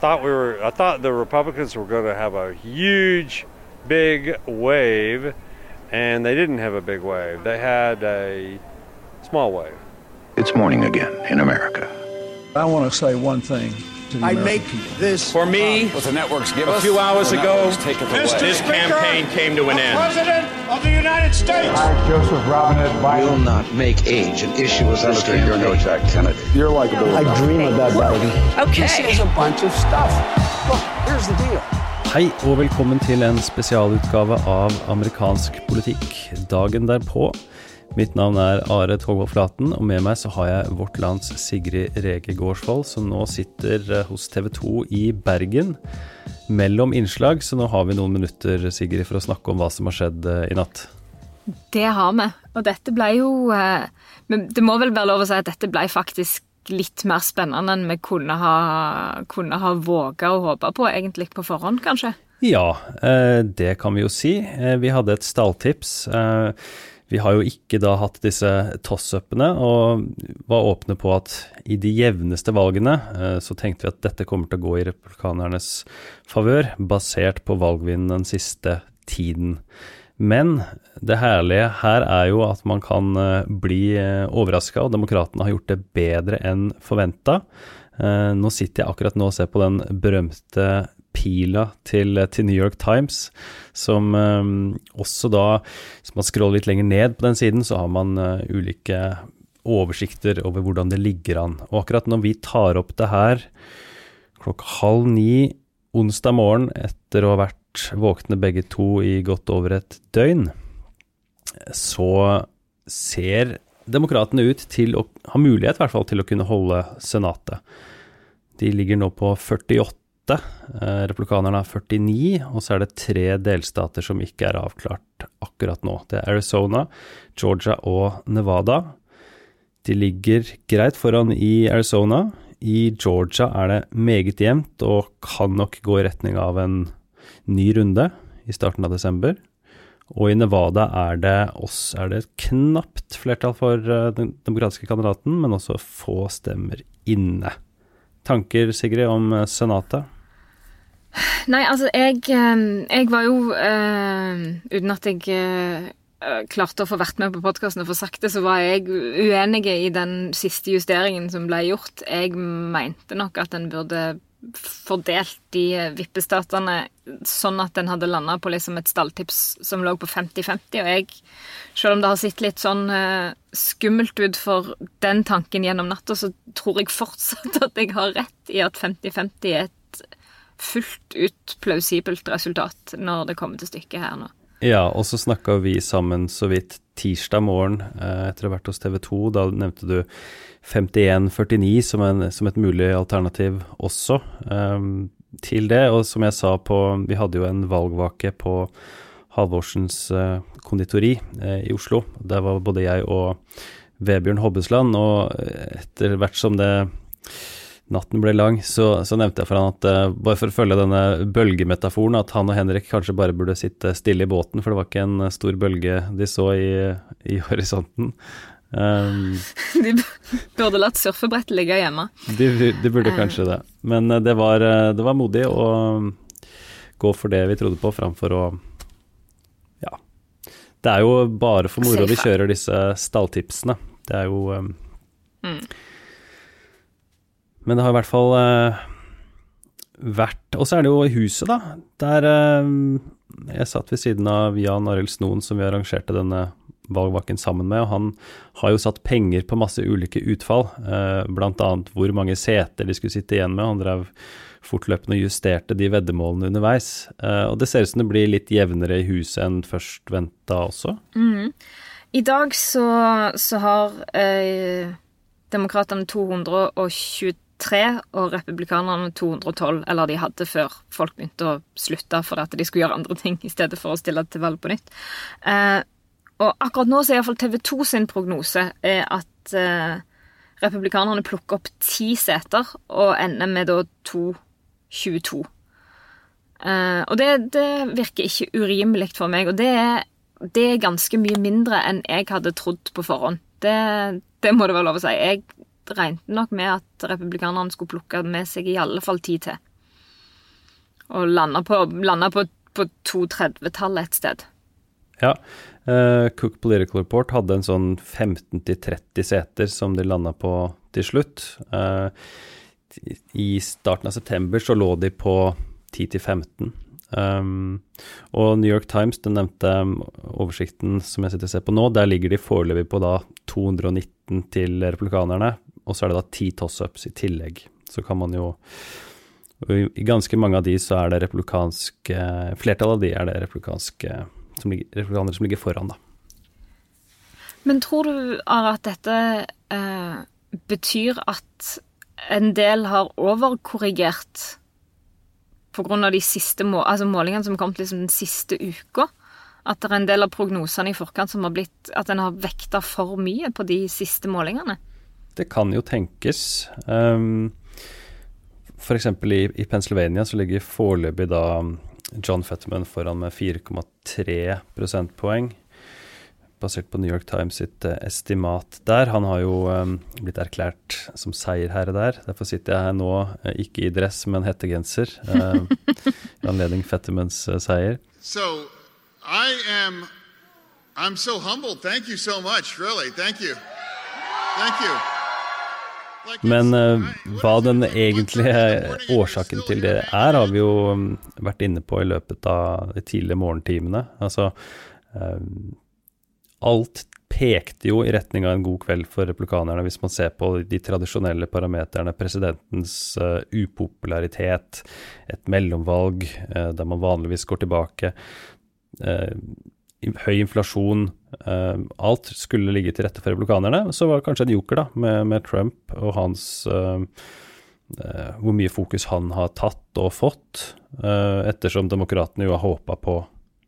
thought we were. I thought the Republicans were going to have a huge, big wave, and they didn't have a big wave. They had a small wave. It's morning again in America. I want to say one thing to the I American make people. this For me, what the networks give a few hours ago, networks take it this campaign came to an end. President of the United States. Joseph Robinette Biden, will not make age an issue as this Senator, you're no campaign. Jack Kennedy. You're likable. I dream of that baby. This is a bunch of stuff. Look, here's the deal. Hei og velkommen til en spesialutgave av amerikansk politikk dagen derpå. Mitt navn er Are Togvold Flaten, og med meg så har jeg vårt lands Sigrid Rege Gårdsvold, som nå sitter eh, hos TV 2 i Bergen mellom innslag, så nå har vi noen minutter, Sigrid, for å snakke om hva som har skjedd eh, i natt. Det har vi. Og dette ble jo eh, Men det må vel være lov å si at dette ble faktisk litt mer spennende enn vi kunne ha, kunne ha våga å håpe på, egentlig på forhånd, kanskje. Ja, det kan vi jo si. Vi hadde et stalltips. Eh, Vi har jo ikke da hatt disse toss-upene, og var åpne på at i de jevneste valgene eh, så tenkte vi at dette kommer til å gå i republikanernes favør, basert på valgvinden den siste tiden. Men det herlige her er jo at man kan eh, bli overraska, og demokratene har gjort det bedre enn forventa. Nå sitter jeg akkurat nå og ser på den berømte pila til, til New York Times, som eh, også da Hvis man scroller litt lenger ned på den siden, så har man eh, ulike oversikter over hvordan det ligger an. Og akkurat når vi tar opp det her klokka halv ni onsdag morgen etter å ha vært våkne begge to i godt over et døgn, så ser demokratene ut til å ha mulighet i hvert fall til å kunne holde Senatet. De ligger nå på 48 Eh, Republikanerne har 49, og så er det tre delstater som ikke er avklart akkurat nå. Det er Arizona, Georgia og Nevada. De ligger greit foran i Arizona. I Georgia er det meget jevnt og kan nok gå i retning av en ny runde i starten av desember. Og i Nevada er det, oss, er det et knapt flertall for eh, den demokratiske kandidaten, men også få stemmer inne. Tanker, Sigrid, om eh, Senatet? Nei, altså, jeg, jeg var jo eh, Uten at jeg eh, klarte å få vært med på podkasten og få sagt det, så var jeg uenig i den siste justeringen som ble gjort. Jeg mente nok at en burde fordelt de vippestatene sånn at en hadde landa på liksom et stalltips som lå på 50-50. Og jeg, selv om det har sett litt sånn uh, skummelt ut for den tanken gjennom natta, så tror jeg fortsatt at jeg har rett i at 50-50 er et fullt ut plausibelt resultat når det kommer til stykket her nå. Ja, og så snakka vi sammen så vidt tirsdag morgen eh, etter å ha vært hos TV 2. Da nevnte du 51-49 som, som, et mulig alternativ også um, til det. Og som jeg sa på Vi hadde jo en valgvake på Halvorsens uh, konditori uh, i Oslo. Der var både jeg og Vebjørn Hobbesland, og etter hvert som det natten ble lang, så, så, nevnte jeg for han at uh, bare for å følge denne bølgemetaforen, at han og Henrik kanskje bare burde sitte stille i båten, for det var ikke en stor bølge de så i, i horisonten. Um, de burde latt surfebrettet ligge hjemme. De, de burde kanskje det. Men uh, det var, det var modig å gå for det vi trodde på, framfor å Ja. Det er jo bare for moro vi kjører disse stalltipsene. Det er jo um, mm. Men det har i hvert fall uh, vært Og så er det jo i huset, da. Der uh, jeg satt ved siden av Jan Arild Snoen, som vi arrangerte denne valgvaken sammen med, og han har jo satt penger på masse ulike utfall, uh, bl.a. hvor mange seter de skulle sitte igjen med. Han drev fortløpende og justerte de veddemålene underveis. og det ser ut som det blir litt jevnere i huset enn først venta også. Mm. I dag så, så har eh, demokratene 223 og republikanerne 212, eller de hadde før folk begynte å slutte for at de skulle gjøre andre ting i stedet for å stille til valg på nytt. Eh, og akkurat nå så er iallfall TV 2 sin prognose er at eh, republikanerne plukker opp ti seter og ender med da 222. Eh, og det, det, virker ikke urimelig for meg, og det er, det er ganske mye mindre enn jeg hadde trodd på forhånd. Det, det må det være lov å si. Jeg regnet nok med at republikanerne skulle plukke med seg i alle fall ti til. og landa på, på, på 230-tallet et sted. Ja. Uh, Cook Political Report hadde en sånn 15-30 seter som de landa på til slutt. Uh, I starten av september så lå de på 10-15. Um, og New York Times, den nevnte oversikten som jeg sitter og ser på nå, der ligger de foreløpig på da 219 til republikanerne, og så er det da ti toss-ups i tillegg. Så kan man jo I ganske mange av de så er det republikanske Flertallet av de er det republikanske som ligger, republikanere som ligger foran, da. Men tror du Ara, at dette eh, betyr at en del har overkorrigert pga. de siste må altså målingene som kom liksom den siste uka. At det er en del av prognosene i forkant som har blitt At en har vekta for mye på de siste målingene. Det kan jo tenkes. Um, F.eks. I, i Pennsylvania så ligger foreløpig da John Fetterman foran med 4,3 prosentpoeng basert på New York Times sitt uh, estimat der. Han har jo um, blitt erklært som seierherre der. Derfor sitter jeg her nå, uh, ikke i dress, men hettegenser, uh, i anledning Fettermans seier. So, I am I'm so humbled. Thank you so much, really. Thank you. Thank you. Men hva den egentlige årsaken til det er, har vi jo um, vært inne på i løpet av de tidlige morgentimene. Altså alt pekte jo i retning av en god kveld for replikanerne, hvis man ser på de tradisjonelle parameterne. Presidentens uh, upopularitet, et mellomvalg uh, der man vanligvis går tilbake, uh, høy inflasjon Alt skulle ligge til rette for replikanerne. Så var det kanskje en joker da, med, med Trump og hans Hvor mye fokus han har tatt og fått, ettersom demokratene jo har håpa på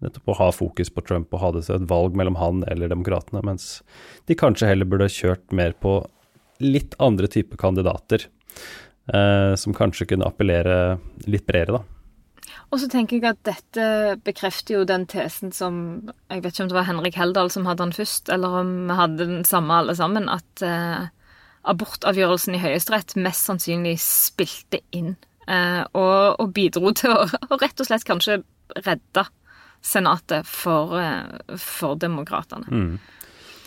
Nettopp å ha fokus på Trump og ha det til et valg mellom han eller demokratene, mens de kanskje heller burde kjørt mer på litt andre typer kandidater, eh, som kanskje kunne appellere litt bredere, da. Og så tenker jeg at dette bekrefter jo den tesen som Jeg vet ikke om det var Henrik Heldal som hadde den først, eller om vi hadde den samme alle sammen, at eh, abortavgjørelsen i Høyesterett mest sannsynlig spilte inn. Eh, og, og, bidro til å, og rett og slett kanskje redde Senatet for, eh, for demokratene. Mm.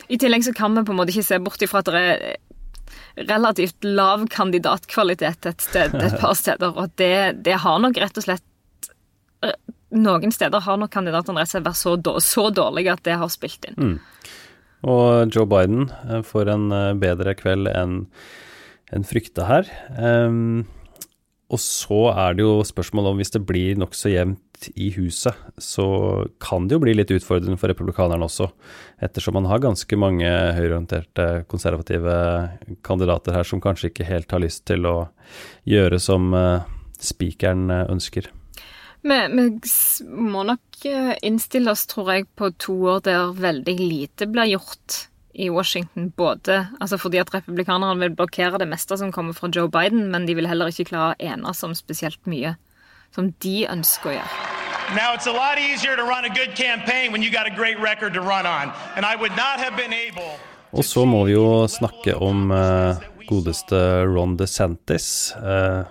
I tillegg så kan vi på en måte ikke se bort ifra at det er relativt lav kandidatkvalitet et, sted, et par steder, og det, det, har nok rett og slett eh, Noen steder har nok kandidatene rett og slett vært så, så dårlige at det har spilt inn. Mm. Og Joe Biden eh, får en bedre kveld enn en frykta her. Um, og så er det jo spørsmålet om hvis det blir nokså jevnt i huset, så kan det jo bli litt utfordrende for republikanerne også, ettersom man har ganske mange høyreorienterte, konservative kandidater her som kanskje ikke helt har lyst til å gjøre som uh, spikeren eh, ønsker. Vi, vi, må nok eh, innstille oss, tror jeg, på to år der veldig lite blir gjort i Washington. Både altså fordi at republikanerne vil blokkere det meste som kommer fra Joe Biden, men de vil heller ikke klare å enes om spesielt mye som de ønsker å gjøre. Now it's a lot easier to run a good campaign when you got a great record to run on, and I would not have been able. Og så må vi jo snakke om uh, godeste Ron DeSantis, uh,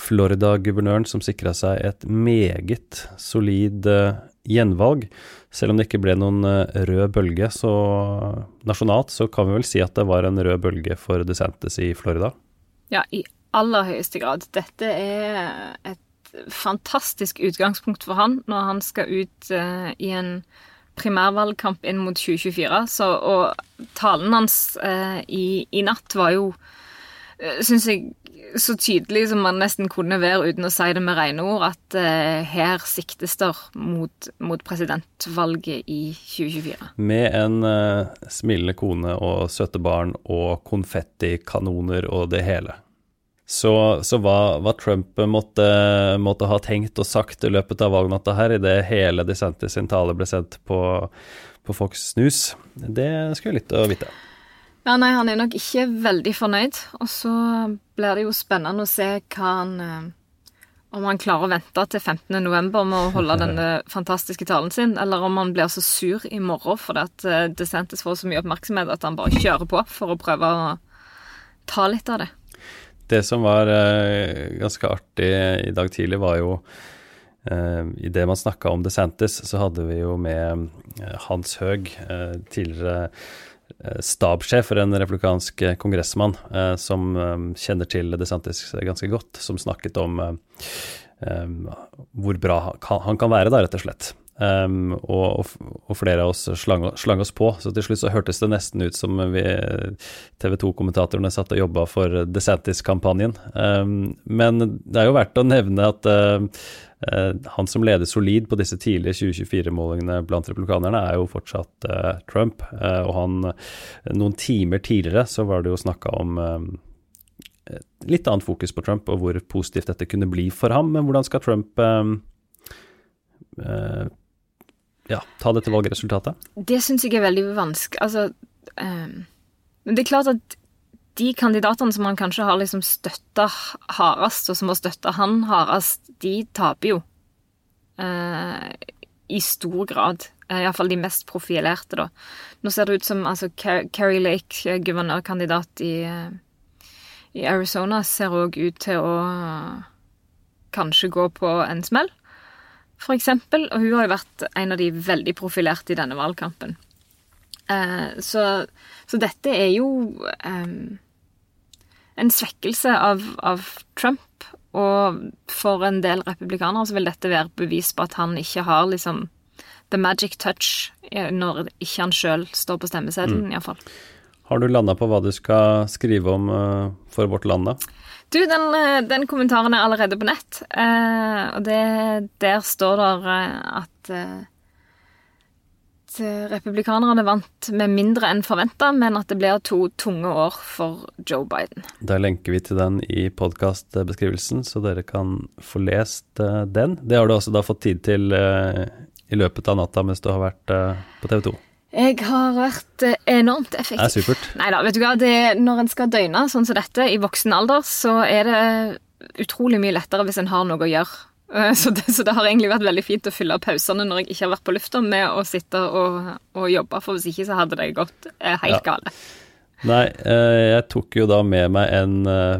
Florida-guvernøren som sikra seg et meget solid uh, gjenvalg. Selv om det ikke ble noen rød bølge så nasjonalt, så kan vi vel si at det var en rød bølge for DeSantis i Florida? Ja, i aller høyeste grad. Dette er et fantastisk utgangspunkt for han når han skal ut uh, i en primærvalgkamp inn mot 2024. Så, og talen hans uh, i, i, natt var jo, eh, syns jeg, så tydelig som man nesten kunne være uten å si det med rene ord, at uh, her siktes det mot, mot, presidentvalget i 2024. Med en smilende kone og søte barn og konfettikanoner og det hele. Så, så hva, hva, Trump måtte, måtte, ha tenkt og sagt i løpet av valgnatta her, idet hele DeSantis sin tale ble sendt på, på Fox News, det skulle jeg litt å vite. Ja, nei, han er nok ikke veldig fornøyd. Og så blir det jo spennende å se hva han eh, Om han klarer å vente til 15.11. med å holde denne fantastiske talen sin, eller om han blir så sur i morgen fordi at eh, DeSantis får så mye oppmerksomhet at han bare kjører på for å prøve å ta litt av det. Det som var uh, ganske artig i dag tidlig, var jo Uh, Idet man snakka om DeSantis, så hadde vi jo med Hans Høeg, tidligere stabssjef for en republikansk kongressmann, som kjenner til DeSantis ganske godt, som snakket om hvor bra han kan være, da, rett og slett. Um, og, og, flere av oss slang, slang, oss på, så til slutt så hørtes det nesten ut som TV 2-kommentatorene satt og jobba for DeSantis-kampanjen. Um, men det er jo verdt å nevne at uh, han som leder solid på disse tidlige 2024-målingene blant republikanerne, er jo fortsatt uh, Trump. og han, noen timer tidligere så var det jo snakka om litt annet fokus på Trump og hvor positivt dette kunne bli for ham. Men hvordan skal Trump ja, ta dette valgresultatet? Det syns jeg er veldig vanskelig Altså um, Det er klart at de kandidatene som han kanskje har liksom støtta hardest, og som har støtta han hardest, de taper jo. Uh, I stor grad. Uh, Iallfall de mest profilerte, da. Nå ser det ut som altså, Carrie Lake, eh, guvernørkandidat i, uh, i Arizona, ser òg ut til å kanskje gå på en smell for eksempel. Og hun har jo vært en av de veldig profilerte i denne valgkampen. Eh, så, så, dette er jo um, en svekkelse av, av, Trump. Og for en del republikanere så vil dette være bevis på at han ikke har liksom the magic touch når ikke han sjøl står på stemmeseddelen, mm. iallfall. Har du landa på hva du skal skrive om uh, for Vårt Land, da? Du, den, eh, den, kommentaren er allerede på nett. Uh, og det, der står det at eh, republikanerne vant med mindre enn forventa, men at det blir to tunge år for Joe Biden. Da lenker vi til den i podkastbeskrivelsen, så dere kan få lest uh, den. Det har du også da fått tid til uh, i løpet av natta mens du har vært uh, på TV 2. Jeg har vært eh, enormt effektiv. Det er supert. Nei da, vet du hva. Det, når en skal døgne sånn som dette i voksen alder, så er det utrolig mye lettere hvis en har noe å gjøre. Eh, så det, så det, har egentlig vært veldig fint å fylle pausene når jeg ikke har vært på lufta, med å sitte og, og jobbe, for hvis ikke så hadde det gått eh, helt ja. galt. Nei, eh, jeg tok jo da med meg en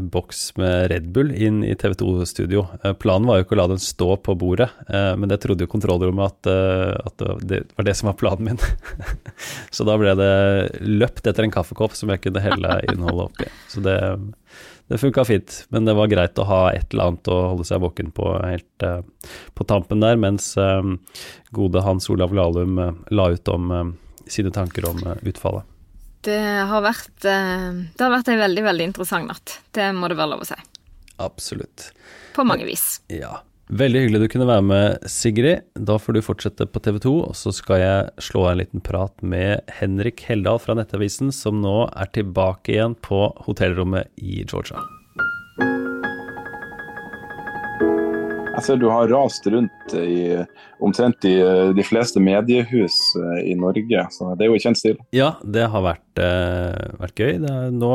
boks med Red Bull inn i TV 2-studio. Uh, planen var jo ikke å la den stå på bordet, men det trodde jo kontrollrommet at, at, det var det som var planen min. så da ble det løpt etter en kaffekopp som jeg kunne helle innholdet oppi. Så det, det funka fint, men det var greit å ha et eller annet å holde seg våken på helt på tampen der, mens gode Hans Olav Lahlum la ut om sine tanker om utfallet. Det har vært Det har vært ei veldig, veldig interessant natt. Det må det være lov å si. Absolutt. På mange vis. Ja. Veldig hyggelig du kunne være med, Sigrid. Da får du fortsette på TV 2, og så skal jeg slå en liten prat med Henrik Heldal fra Nettavisen, som nå er tilbake igjen på hotellrommet i Georgia. Jeg ser du har rast rundt i omtrent i eh, de fleste mediehus eh, i Norge, så det er jo kjent stil. Ja, det har vært, eh, vært gøy. Er, nå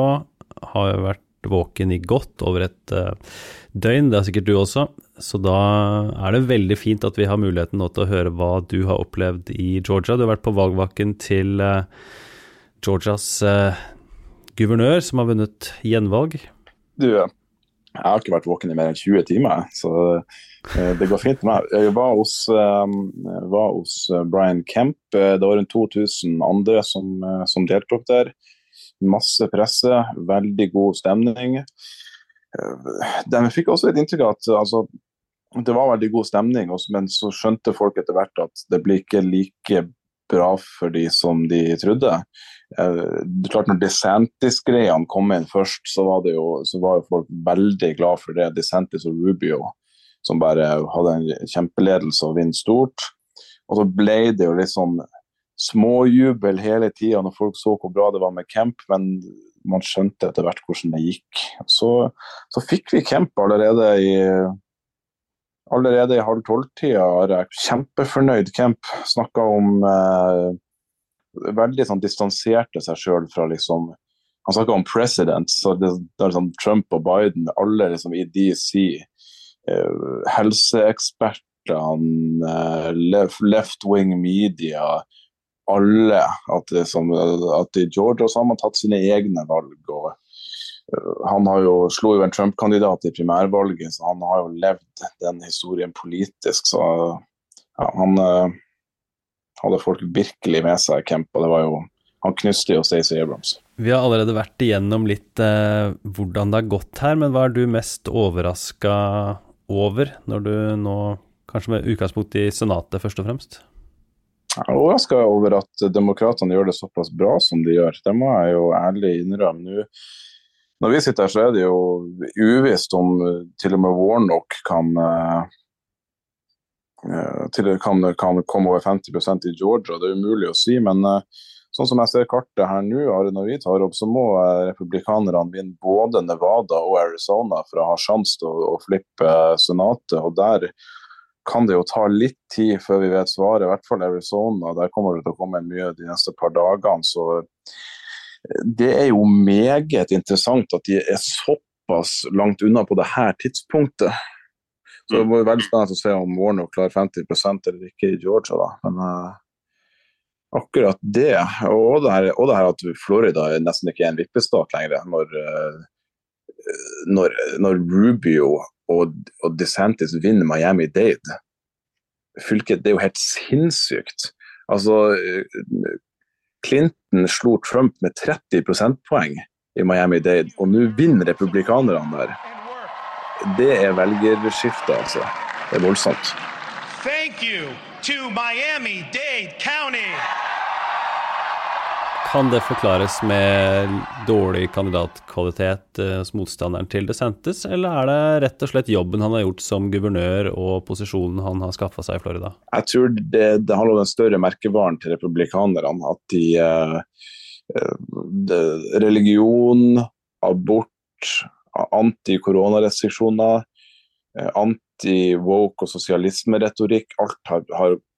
har jeg vært våken i godt over et døgn, det har sikkert du også. Så da er det veldig fint at vi har muligheten nå til å høre hva du har opplevd i Georgia. Du har vært på valgvaken til uh, Georgias uh, guvernør, som har vunnet gjenvalg. Du, jeg har ikke vært våken i mer enn 20 timer, så Eh, det går fint med meg. Jeg var hos, eh, var hos eh, Brian Kemp. Det var rundt 2000 andre som, som, deltok der. Masse presse, veldig god stemning. De fikk også et inntrykk av at altså, det var veldig god stemning, men så skjønte folk etter hvert at det blir ikke like bra for de som de trodde. Det er klart Når DeSantis-greiene kom inn først, så var, jo, så var jo folk veldig glad for det. DeSantis og Rubio som bare hadde en kjempeledelse og vinner stort. Og så ble det jo litt sånn småjubel hele tida når folk så hvor bra det var med Kemp, men man skjønte etter hvert hvordan det gikk. Så, så fikk vi camp allerede i Allerede i halv tolv-tida kjempefornøyd camp. Snakka om eh, Veldig sånn distanserte seg sjøl fra liksom Han snakka om president, så det, det er liksom Trump og Biden, alle liksom i DC Eh, helseekspertene, eh, left wing media, alle. At, som, at Georgia så har tatt sine egne valg. og han har jo, slo jo en Trump-kandidat i primærvalget, så han har jo levd den historien politisk. Så ja, han uh, hadde folk virkelig med seg, Kemp. Og det var jo Han knuste jo Stacey Abrams. Vi har allerede vært igjennom litt uh, hvordan det har gått her, men hva er du mest overraska over, når du nå, kanskje med utgangspunkt i Senatet først og fremst? Jeg er overraska over at demokratene gjør det såpass bra som de gjør. Det må jeg jo ærlig innrømme. Nå når vi sitter her, så er det jo uvisst om eh, til og med Warnock kan, uh, til, kan, kan komme over 50% i Georgia. Det er umulig å si. Men sånn som jeg ser kartet her nå, når vi tar opp, så må republikanerne vinne både Nevada og Arizona for å ha sjanse til å, å flippe Senatet. og der kan det jo ta litt tid før vi vet svaret, i hvert fall Arizona. Der kommer det til å komme mye de neste par dagene. så det er jo meget interessant at de er såpass langt unna på det her tidspunktet. Så det var veldig spennende å se om Warnock klarer 50% eller ikke i Georgia. da. Men uh, akkurat det, og det, her, og det, her, at Florida nesten ikke er en vippestat lenger, når, uh, når, når Rubio og, og DeSantis vinner Miami-Dade Fylket, Det er jo helt sinnssykt. Altså, Clinton slo Trump med 30 prosentpoeng i Miami-Dade, og nå vinner republikanerne der. Det er velgerskifte, altså. Det er voldsomt. Thank you to Miami-Dade County. Kan det forklares med dårlig kandidatkvalitet eh, hos motstanderen til DeSantis, eller er det rett og slett jobben han har gjort som guvernør og posisjonen han har skaffa seg i Florida? Jeg tror det, det handler om den større merkevaren til republikanerne. At de, uh, de Religion, abort, anti-koronarestriksjoner, anti-woke og sosialismeretorikk. Alt har, har Eh,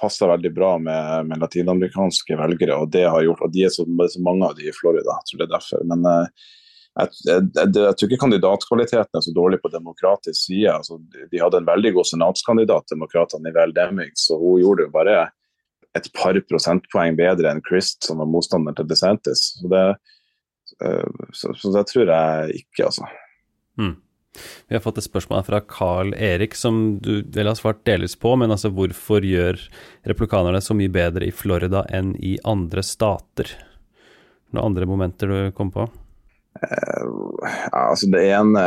passer veldig bra med, med, latinamerikanske velgere, og det har gjort, og de er så, så mange av de i Florida. Jeg tror det er derfor. Men uh, jeg, jeg, jeg, jeg, tror ikke kandidatkvaliteten er så dårlig på demokratisk side. Altså, de hadde en veldig god senatskandidat, demokratene i Val Deming, så hun gjorde jo bare et par prosentpoeng bedre enn Christ, som var motstander til DeSantis. Så det, uh, så, så det tror jeg ikke, altså. Mm. Vi har fått et spørsmål fra Carl Erik, som du vel har svart delvis på. Men altså, hvorfor gjør replikanerne så mye bedre i Florida enn i andre stater? Noen andre momenter du kom på? Uh, altså det ene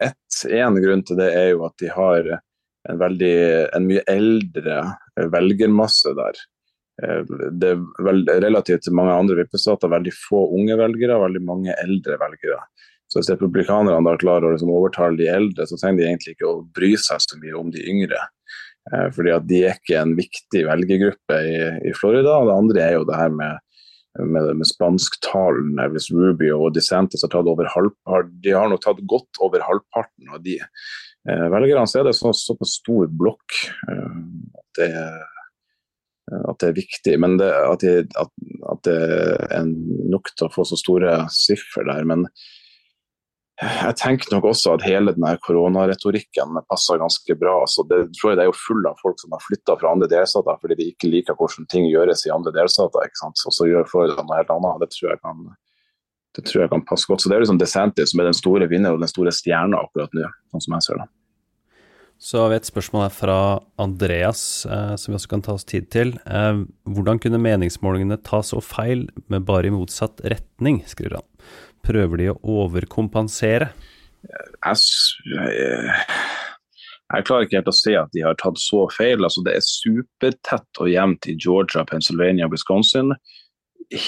et, En grunn til det er jo at de har en, veldig, en mye eldre velgermasse der. Eh, det er vel, relativt til mange andre vippestater veldig få unge velgere veldig mange eldre velgere. Så hvis republikanerne da klarer å liksom overtale de eldre, så trenger de egentlig ikke å bry seg så mye om de yngre. Eh, fordi at de er ikke en viktig velgergruppe i, i, Florida. Og det andre er jo det her med, med, med spansktalen. Hvis Rubio og DeSantis har tatt over halv, de har nok tatt godt over halvparten av de eh, velgerne. Så er det så, såpass stor blokk eh, at det at det er viktig, men det, at, de, at, at, det er nok til å få så store siffer der. Men jeg tenker nok også at hele denne koronaretorikken passer ganske bra. Så det tror jeg det er jo full av folk som har flytta fra andre delstater fordi de ikke liker hvordan ting gjøres i andre delstater. ikke sant? Og så gjør Florida noe helt annet. Det tror jeg kan, det tror jeg kan passe godt. Så det er liksom DeSantis som er den store vinneren og den store stjerna akkurat nå, sånn som jeg ser det. Så har vi et spørsmål her fra Andreas, eh, som vi også kan ta oss tid til. Eh, hvordan kunne meningsmålingene ta så feil, med bare i motsatt retning, skriver han prøver de å overkompensere? Jeg, klarer ikke helt å se at de har tatt så feil. Altså, det er supertett og jevnt i Georgia, Pennsylvania og Wisconsin.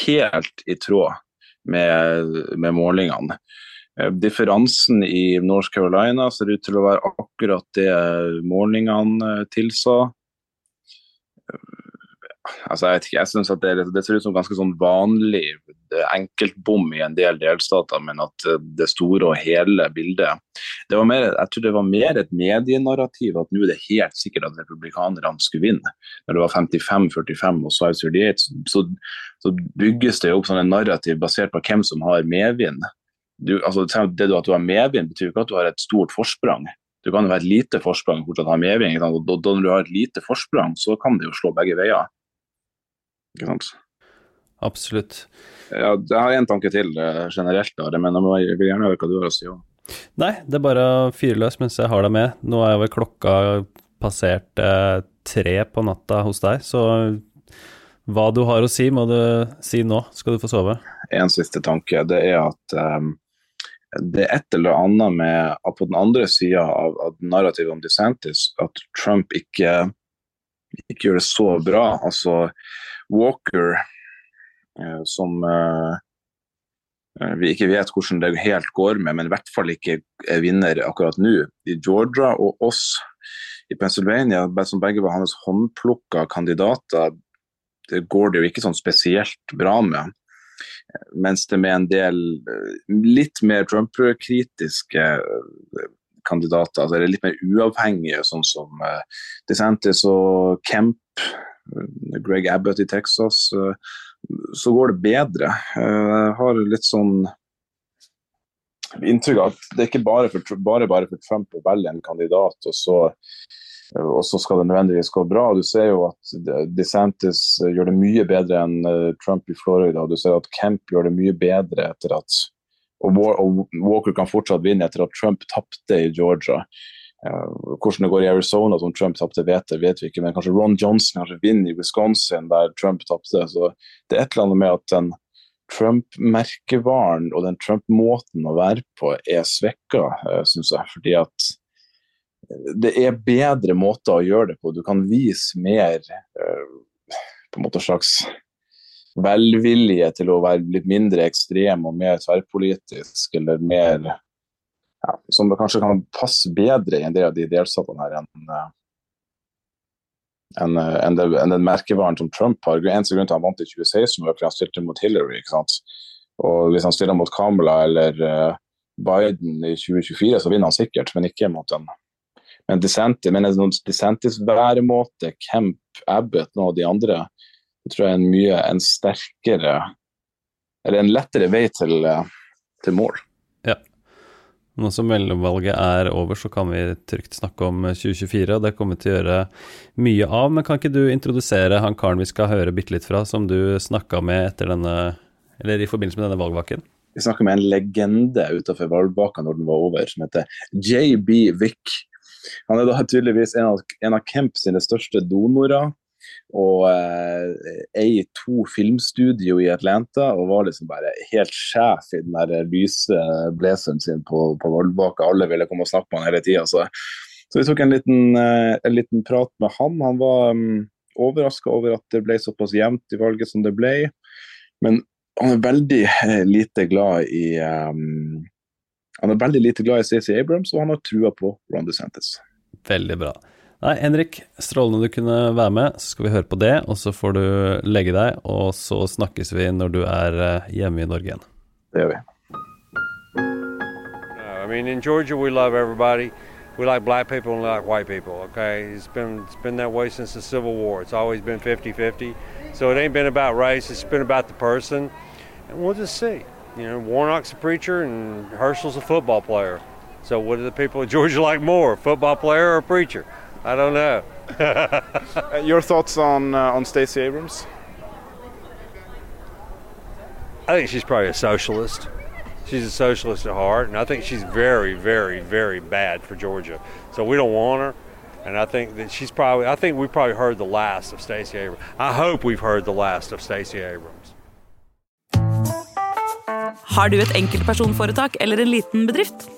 Helt i tråd med, med målingene. Eh, differansen i North Carolina ser ut til å være akkurat det målingene tilsa altså jeg, vet ikke, jeg synes at det, det, ser ut som ganske sånn vanlig enkeltbom i en del delstater, men at eh, det store og hele bildet det var mer, Jeg tror det var mer et medienarrativ at nå er det helt sikkert at republikanerne skulle vinne. Når det var 55-45 og så 38, så, så, bygges det opp sånn en narrativ basert på hvem som har medvind. Du, altså, det at du har medvind, betyr ikke at du har et stort forsprang. Du kan jo ha et lite forsprang fortsatt ha medvind. Og når du har et lite forsprang, så kan det jo slå begge veier. Ikke sant? Absolutt. Ja, jeg har en tanke til eh, generelt, da, men jeg vil gjerne høre hva du har å si òg. Nei, det er bare å fyre løs mens jeg har deg med. Nå er vel klokka passert eh, tre på natta hos deg, så hva du har å si, må du si nå. Skal du få sove. En siste tanke. Det er at um, det er et eller annet med at på den andre sida av, av narrativet om DeSantis at Trump ikke, ikke gjør det så bra. Altså Walker, eh, som eh, Eh, vi ikke vet hvordan det helt går med, men i hvert fall ikke er vinner akkurat nå. I Georgia og oss i Pennsylvania, som begge var hans håndplukka kandidater, det går det jo ikke sånn spesielt bra med. Mens det med en del litt mer Trump-kritiske kandidater, altså litt mer uavhengige, sånn som DeSantis og Kemp, Greg Abbott i Texas, så går det bedre. Eh, jeg har litt sånn inntrykk av at det er ikke bare for, bare, bare for Trump å velge en kandidat, og så, og så, skal det nødvendigvis gå bra. Du ser jo at DeSantis gjør det mye bedre enn eh, Trump i Florida. og Du ser at Kemp gjør det mye bedre etter at og Walker kan fortsatt vinne etter at Trump tapte i Georgia. Hvordan det går i Arizona, som Trump tapte, vet, vet vi ikke. Men kanskje Ron Johnson kanskje vinner i Wisconsin, der Trump tapte. Så det er et eller annet med at den Trump-merkevaren og den Trump-måten å være på er svekka, eh, syns jeg. Fordi at det er bedre måter å gjøre det på. Du kan vise mer eh, på en måte slags velvilje til å være litt mindre ekstrem og mer tverrpolitisk, eller mer ja, som kanskje kan passe bedre i en del av de delstatene her enn enn en det, en den merkevaren som Trump har. Eneste grunn til han vant i 2016, var fordi han stilte mot Hillary. ikke sant? Og Hvis han stiller mot Kamala eller uh, Biden i 2024, så vinner han sikkert, men ikke mot en men DeSantis, men en DeSantis væremåte, Kemp, Abbott og de andre, det tror jeg er en mye en sterkere Eller en lettere vei til, til mål. Nå som mellomvalget er over, så kan vi trygt snakke om 2024, og det kommer vi til å gjøre mye av. Men kan ikke du introdusere han karen vi skal høre bitte litt fra, som du snakka med etter denne, eller i forbindelse med denne valgvaken? Vi snakka med en legende utenfor valgvaka når den var over, som heter JB Wick. Han er da tydeligvis en av, en av Kemp sine største donorer og eh, to filmstudio i Atlanta og var liksom bare helt sjef i den der lyse blazeren sin på, på Vollbakka. Alle ville komme og snakke med han hele tida. Så, så, vi tok en liten, eh, en liten, prat med han. Han var um, mm, overraska over at det ble såpass jevnt i valget som det ble. Men han er veldig eh, lite glad i um, han er veldig lite glad i CC Abrams, og han har trua på Ron DeSantis. Veldig bra. Nei, Henrik, strålende du kunne være med. Så skal vi høre på det, og så får du legge deg, og så snakkes vi når du er eh, hjemme i Norge igjen. Det gjør vi. I mean, in Georgia, we love everybody. We like black people and we like white people. Okay, it's been it's been that way since the Civil War. It's always been 50-50. So it ain't been about race. It's been about the person, and we'll just see. You know, Warnock's a preacher and Herschel's a football player. So what do the people of Georgia like more, a football player or preacher? I don't know. Your thoughts on uh, on Stacey Abrams? I think she's probably a socialist. She's a socialist at heart, and I think she's very, very, very bad for Georgia. So we don't want her. And I think that she's probably, I think we've probably heard the last of Stacey Abrams. I hope we've heard the last of Stacey Abrams. Har du et enkeltpersonforetak eller en liten bedrift?